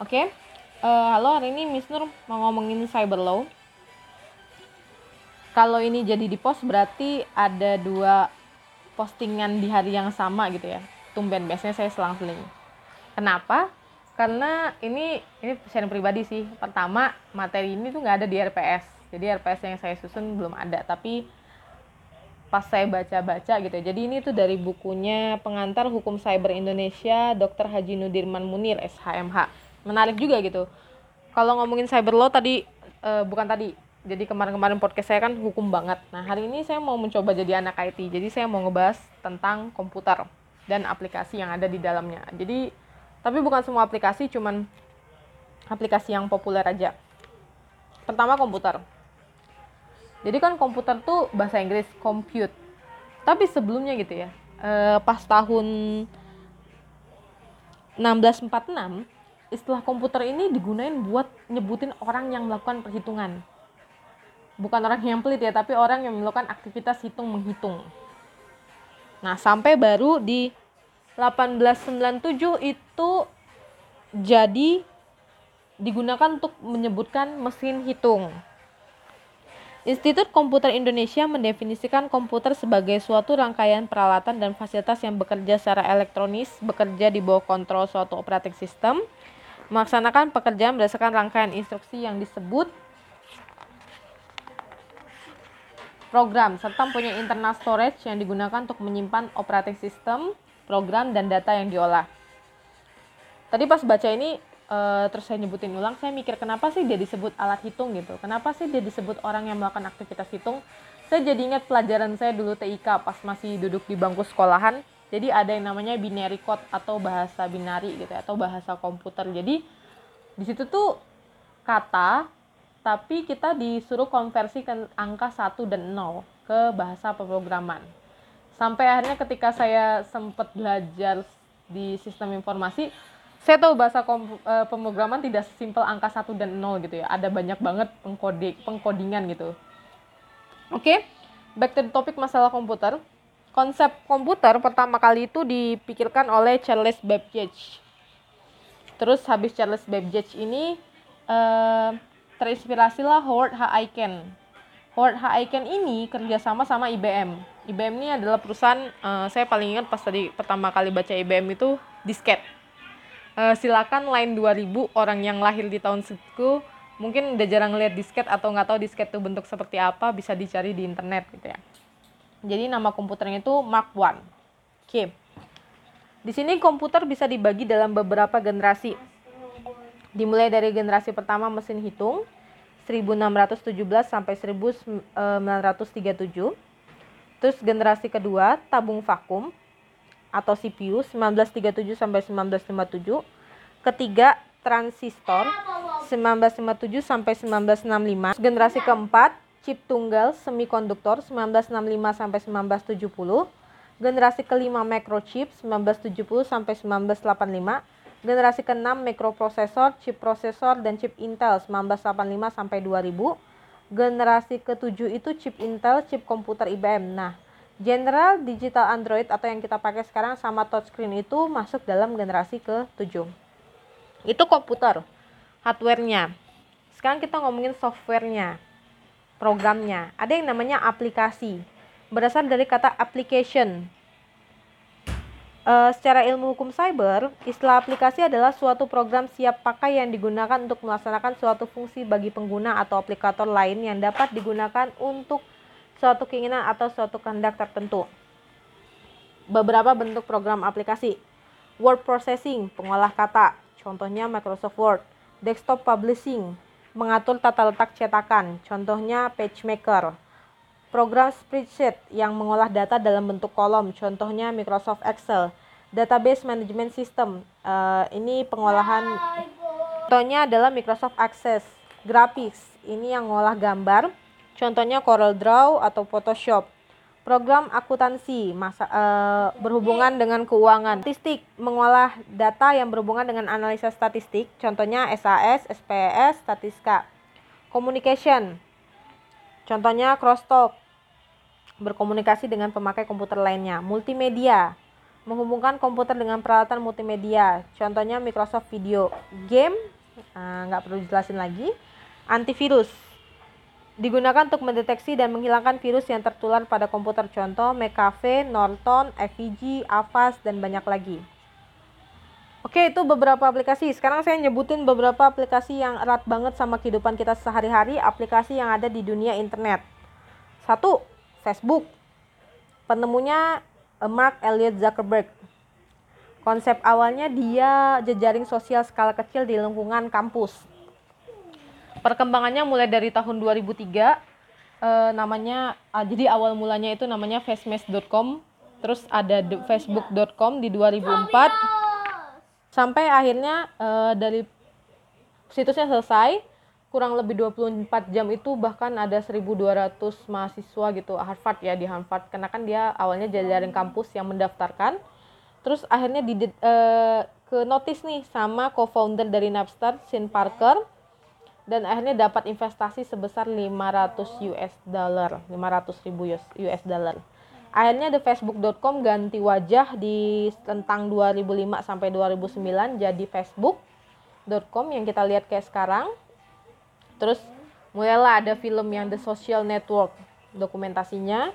Oke, uh, halo hari ini Miss Nur mau ngomongin cyber law. Kalau ini jadi di post berarti ada dua postingan di hari yang sama gitu ya. Tumben biasanya saya selang-seling. Kenapa? Karena ini ini sharing pribadi sih. Pertama materi ini tuh nggak ada di RPS. Jadi RPS yang saya susun belum ada. Tapi pas saya baca-baca gitu ya. Jadi ini tuh dari bukunya Pengantar Hukum Cyber Indonesia Dr. Haji Nudirman Munir SHMH. Menarik juga gitu. Kalau ngomongin cyber law tadi uh, bukan tadi. Jadi kemarin-kemarin podcast saya kan hukum banget. Nah, hari ini saya mau mencoba jadi anak IT. Jadi saya mau ngebahas tentang komputer dan aplikasi yang ada di dalamnya. Jadi tapi bukan semua aplikasi, cuman aplikasi yang populer aja. Pertama komputer jadi kan komputer tuh bahasa Inggris compute. Tapi sebelumnya gitu ya eh, pas tahun 1646 istilah komputer ini digunain buat nyebutin orang yang melakukan perhitungan. Bukan orang yang pelit ya tapi orang yang melakukan aktivitas hitung menghitung nah sampai baru di 1897 itu jadi digunakan untuk menyebutkan mesin hitung Institut Komputer Indonesia mendefinisikan komputer sebagai suatu rangkaian peralatan dan fasilitas yang bekerja secara elektronis, bekerja di bawah kontrol suatu operating system, melaksanakan pekerjaan berdasarkan rangkaian instruksi yang disebut program, serta mempunyai internal storage yang digunakan untuk menyimpan operating system, program, dan data yang diolah. Tadi pas baca ini uh, terus saya nyebutin ulang saya mikir kenapa sih dia disebut alat hitung gitu? Kenapa sih dia disebut orang yang melakukan aktivitas hitung? Saya jadi ingat pelajaran saya dulu TIK pas masih duduk di bangku sekolahan. Jadi ada yang namanya binary code atau bahasa binari gitu ya, atau bahasa komputer. Jadi di situ tuh kata tapi kita disuruh konversi ke angka 1 dan 0 ke bahasa pemrograman. Sampai akhirnya ketika saya sempat belajar di sistem informasi saya tahu bahasa kom, uh, pemrograman tidak sesimpel angka 1 dan 0 gitu ya. Ada banyak banget pengkode, pengkodingan gitu. Oke, okay, back to the topic masalah komputer. Konsep komputer pertama kali itu dipikirkan oleh Charles Babbage. Terus habis Charles Babbage ini uh, terinspirasilah Howard H. Aiken. Howard H. Aiken ini kerjasama sama IBM. IBM ini adalah perusahaan, uh, saya paling ingat pas tadi pertama kali baca IBM itu disket uh, silakan line 2000 orang yang lahir di tahun segitu mungkin udah jarang lihat disket atau nggak tahu disket itu bentuk seperti apa bisa dicari di internet gitu ya. Jadi nama komputernya itu Mark One. Oke. Okay. di sini komputer bisa dibagi dalam beberapa generasi. Dimulai dari generasi pertama mesin hitung 1617 sampai 1937 terus generasi kedua tabung vakum atau CPU 1937 sampai 1957. Ketiga, transistor 1957 sampai 1965. Generasi keempat, chip tunggal semikonduktor 1965 sampai 1970. Generasi kelima microchip 1970 sampai 1985. Generasi keenam mikroprosesor, chip prosesor dan chip Intel 1985 sampai 2000. Generasi ketujuh itu chip Intel, chip komputer IBM. Nah, General Digital Android atau yang kita pakai sekarang sama touchscreen itu masuk dalam generasi ke-7. Itu komputer, hardware-nya. Sekarang kita ngomongin software-nya, programnya. Ada yang namanya aplikasi. Berasal dari kata application. E, secara ilmu hukum cyber, istilah aplikasi adalah suatu program siap pakai yang digunakan untuk melaksanakan suatu fungsi bagi pengguna atau aplikator lain yang dapat digunakan untuk suatu keinginan atau suatu kehendak tertentu. Beberapa bentuk program aplikasi. Word processing, pengolah kata, contohnya Microsoft Word. Desktop publishing, mengatur tata letak cetakan, contohnya PageMaker. Program spreadsheet yang mengolah data dalam bentuk kolom, contohnya Microsoft Excel. Database Management System, uh, ini pengolahan, contohnya adalah Microsoft Access. Graphics, ini yang mengolah gambar, Contohnya Corel Draw atau Photoshop. Program akuntansi masa, e, berhubungan dengan keuangan. Statistik mengolah data yang berhubungan dengan analisa statistik. Contohnya SAS, SPS, Statistika. Communication. Contohnya Crosstalk. Berkomunikasi dengan pemakai komputer lainnya. Multimedia. menghubungkan komputer dengan peralatan multimedia, contohnya Microsoft Video, game, ah, nggak perlu jelasin lagi, antivirus, digunakan untuk mendeteksi dan menghilangkan virus yang tertular pada komputer, contoh McAfee, Norton, FVG, Avast, dan banyak lagi. Oke, itu beberapa aplikasi. Sekarang saya nyebutin beberapa aplikasi yang erat banget sama kehidupan kita sehari-hari, aplikasi yang ada di dunia internet. Satu, Facebook. Penemunya eh, Mark Elliot Zuckerberg. Konsep awalnya dia jejaring sosial skala kecil di lingkungan kampus. Perkembangannya mulai dari tahun 2003, eh, namanya, ah, jadi awal mulanya itu namanya facemask.com, terus ada facebook.com di 2004, sampai akhirnya uh, dari situsnya selesai kurang lebih 24 jam itu bahkan ada 1200 mahasiswa gitu Harvard ya di Harvard. Karena kan dia awalnya jajarin kampus yang mendaftarkan. Terus akhirnya di uh, ke notice nih sama co-founder dari Napster Sean Parker dan akhirnya dapat investasi sebesar 500 US dollar 500 ribu US dollar. Akhirnya the facebook.com ganti wajah di tentang 2005 sampai 2009 jadi facebook.com yang kita lihat kayak sekarang. Terus mulailah ada film yang the social network dokumentasinya.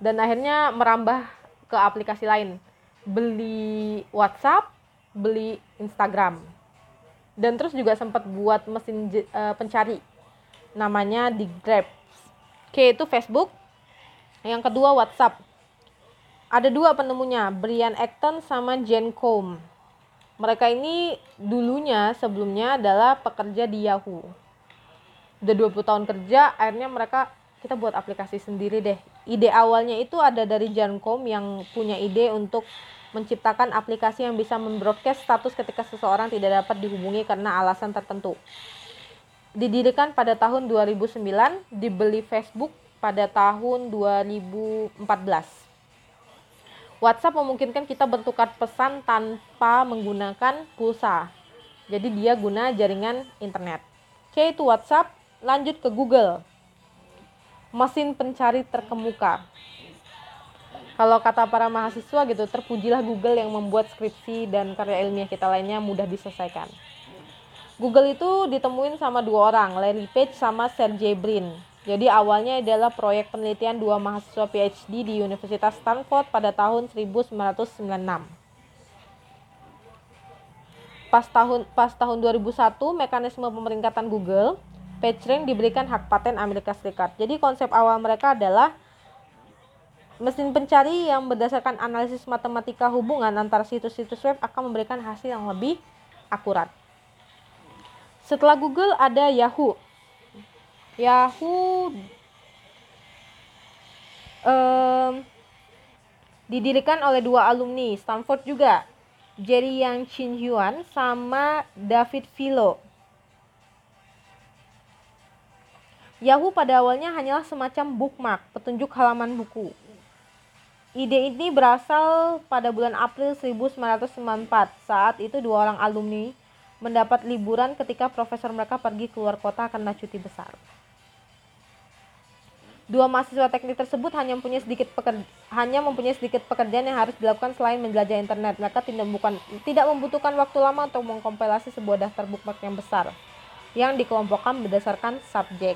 Dan akhirnya merambah ke aplikasi lain. Beli WhatsApp beli Instagram dan terus juga sempat buat mesin uh, pencari namanya di Grab oke itu Facebook yang kedua WhatsApp. Ada dua penemunya, Brian Acton sama Jen Combe. Mereka ini dulunya sebelumnya adalah pekerja di Yahoo. Udah 20 tahun kerja, akhirnya mereka kita buat aplikasi sendiri deh. Ide awalnya itu ada dari Jan Combe yang punya ide untuk menciptakan aplikasi yang bisa membroadcast status ketika seseorang tidak dapat dihubungi karena alasan tertentu. Didirikan pada tahun 2009, dibeli Facebook pada tahun 2014. WhatsApp memungkinkan kita bertukar pesan tanpa menggunakan pulsa. Jadi dia guna jaringan internet. Oke, itu WhatsApp. Lanjut ke Google. Mesin pencari terkemuka. Kalau kata para mahasiswa gitu, terpujilah Google yang membuat skripsi dan karya ilmiah kita lainnya mudah diselesaikan. Google itu ditemuin sama dua orang, Larry Page sama Sergey Brin. Jadi awalnya adalah proyek penelitian dua mahasiswa PhD di Universitas Stanford pada tahun 1996. Pas tahun pas tahun 2001 mekanisme pemeringkatan Google, PageRank diberikan hak paten Amerika Serikat. Jadi konsep awal mereka adalah mesin pencari yang berdasarkan analisis matematika hubungan antara situs-situs web akan memberikan hasil yang lebih akurat. Setelah Google ada Yahoo Yahoo um, didirikan oleh dua alumni Stanford juga, Jerry Yang Chin Hyun sama David Philo. Yahoo pada awalnya hanyalah semacam bookmark, petunjuk halaman buku. Ide ini berasal pada bulan April 1994. Saat itu dua orang alumni mendapat liburan ketika profesor mereka pergi keluar kota karena cuti besar. Dua mahasiswa teknik tersebut hanya mempunyai sedikit pekerja, hanya mempunyai sedikit pekerjaan yang harus dilakukan selain menjelajah internet. Mereka tidak bukan tidak membutuhkan waktu lama untuk mengkompilasi sebuah daftar bookmark yang besar yang dikelompokkan berdasarkan subjek.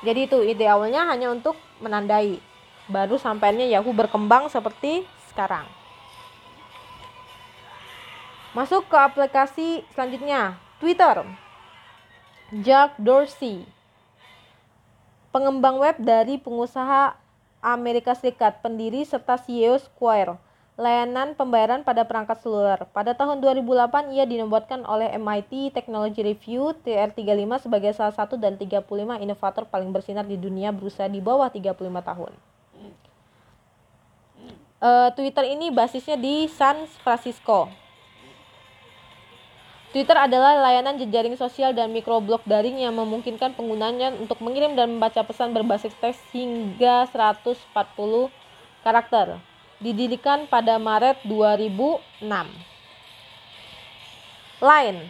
Jadi itu ide awalnya hanya untuk menandai. Baru sampainya Yahoo berkembang seperti sekarang. Masuk ke aplikasi selanjutnya, Twitter. Jack Dorsey, pengembang web dari pengusaha Amerika Serikat, pendiri serta CEO Square, layanan pembayaran pada perangkat seluler. Pada tahun 2008, ia dinobatkan oleh MIT Technology Review TR35 sebagai salah satu dan 35 inovator paling bersinar di dunia berusia di bawah 35 tahun. Uh, Twitter ini basisnya di San Francisco. Twitter adalah layanan jejaring sosial dan mikroblog daring yang memungkinkan penggunanya untuk mengirim dan membaca pesan berbasis teks hingga 140 karakter. Didirikan pada Maret 2006. Line.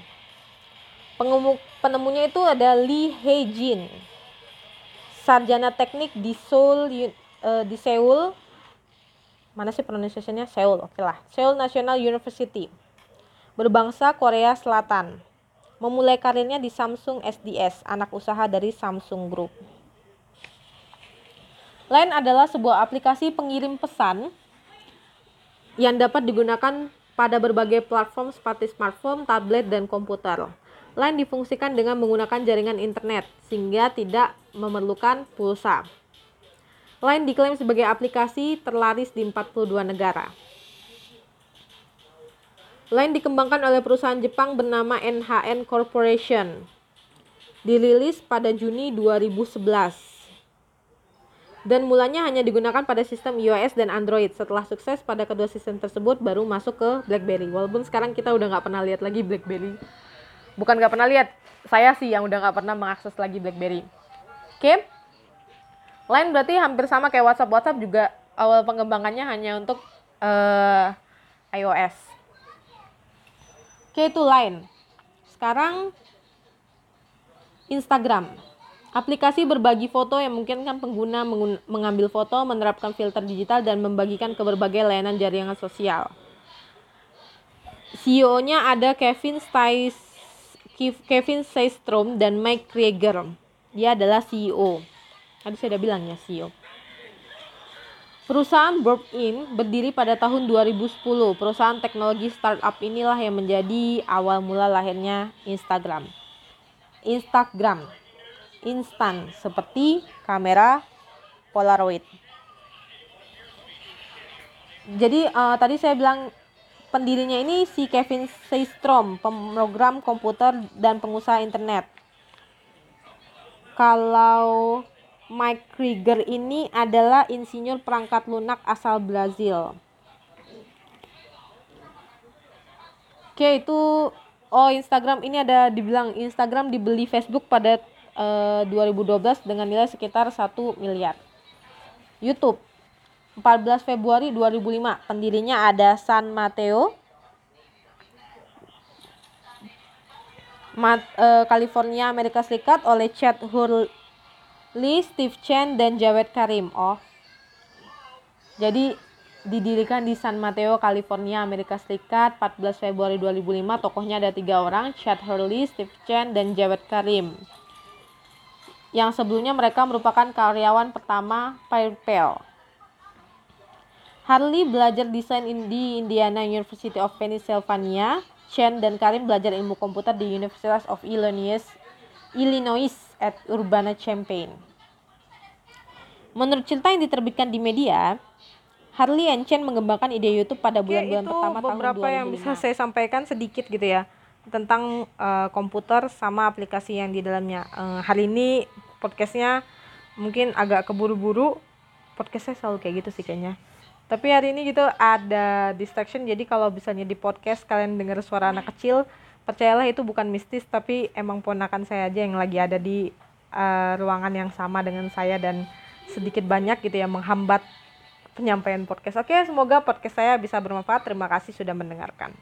Penemunya itu ada Lee Hae-jin. Sarjana teknik di Seoul uh, di Seoul mana sih pronunciationnya Seoul oke okay lah Seoul National University berbangsa Korea Selatan memulai karirnya di Samsung SDS anak usaha dari Samsung Group Line adalah sebuah aplikasi pengirim pesan yang dapat digunakan pada berbagai platform seperti smartphone, tablet, dan komputer. Line difungsikan dengan menggunakan jaringan internet sehingga tidak memerlukan pulsa. Line diklaim sebagai aplikasi terlaris di 42 negara. Line dikembangkan oleh perusahaan Jepang bernama NHN Corporation. Dirilis pada Juni 2011. Dan mulanya hanya digunakan pada sistem iOS dan Android. Setelah sukses pada kedua sistem tersebut baru masuk ke BlackBerry. Walaupun sekarang kita udah nggak pernah lihat lagi BlackBerry. Bukan nggak pernah lihat, saya sih yang udah nggak pernah mengakses lagi BlackBerry. Oke? Okay? Line berarti hampir sama kayak WhatsApp. WhatsApp juga awal pengembangannya hanya untuk uh, iOS. Oke, itu Line. Sekarang Instagram. Aplikasi berbagi foto yang memungkinkan pengguna mengambil foto, menerapkan filter digital, dan membagikan ke berbagai layanan jaringan sosial. CEO-nya ada Kevin Stais, Kevin Systrom dan Mike Krieger. Dia adalah CEO. Tadi saya udah bilang ya CEO. Perusahaan Burp-In berdiri pada tahun 2010. Perusahaan teknologi startup inilah yang menjadi awal mula lahirnya Instagram. Instagram instan seperti kamera Polaroid. Jadi uh, tadi saya bilang pendirinya ini si Kevin Systrom, pemrogram komputer dan pengusaha internet. Kalau Mike Krieger ini adalah insinyur perangkat lunak asal Brazil. Oke, itu oh Instagram ini ada dibilang Instagram dibeli Facebook pada eh, 2012 dengan nilai sekitar 1 miliar. YouTube 14 Februari 2005, pendirinya ada San Mateo, Mat, uh, California, Amerika Serikat oleh Chad Hurley Steve Chen, dan Jawed Karim. Oh, jadi didirikan di San Mateo, California, Amerika Serikat 14 Februari 2005. Tokohnya ada tiga orang, Chad Hurley, Steve Chen, dan Jawed Karim. Yang sebelumnya mereka merupakan karyawan pertama PayPal. Harley belajar desain di Indiana University of Pennsylvania. Chen dan Karim belajar ilmu komputer di University of Illinois, Illinois at Urbana-Champaign. Menurut cerita yang diterbitkan di media, Harley and Chen mengembangkan ide YouTube pada bulan-bulan ya, pertama tahun 2005. beberapa yang bisa saya sampaikan sedikit gitu ya tentang uh, komputer sama aplikasi yang di dalamnya. Uh, hari ini podcastnya mungkin agak keburu-buru. Podcast saya selalu kayak gitu sih kayaknya. Tapi hari ini gitu ada distraction jadi kalau misalnya di podcast kalian dengar suara anak kecil percayalah itu bukan mistis tapi emang ponakan saya aja yang lagi ada di uh, ruangan yang sama dengan saya dan sedikit banyak gitu ya menghambat penyampaian podcast. Oke, semoga podcast saya bisa bermanfaat. Terima kasih sudah mendengarkan.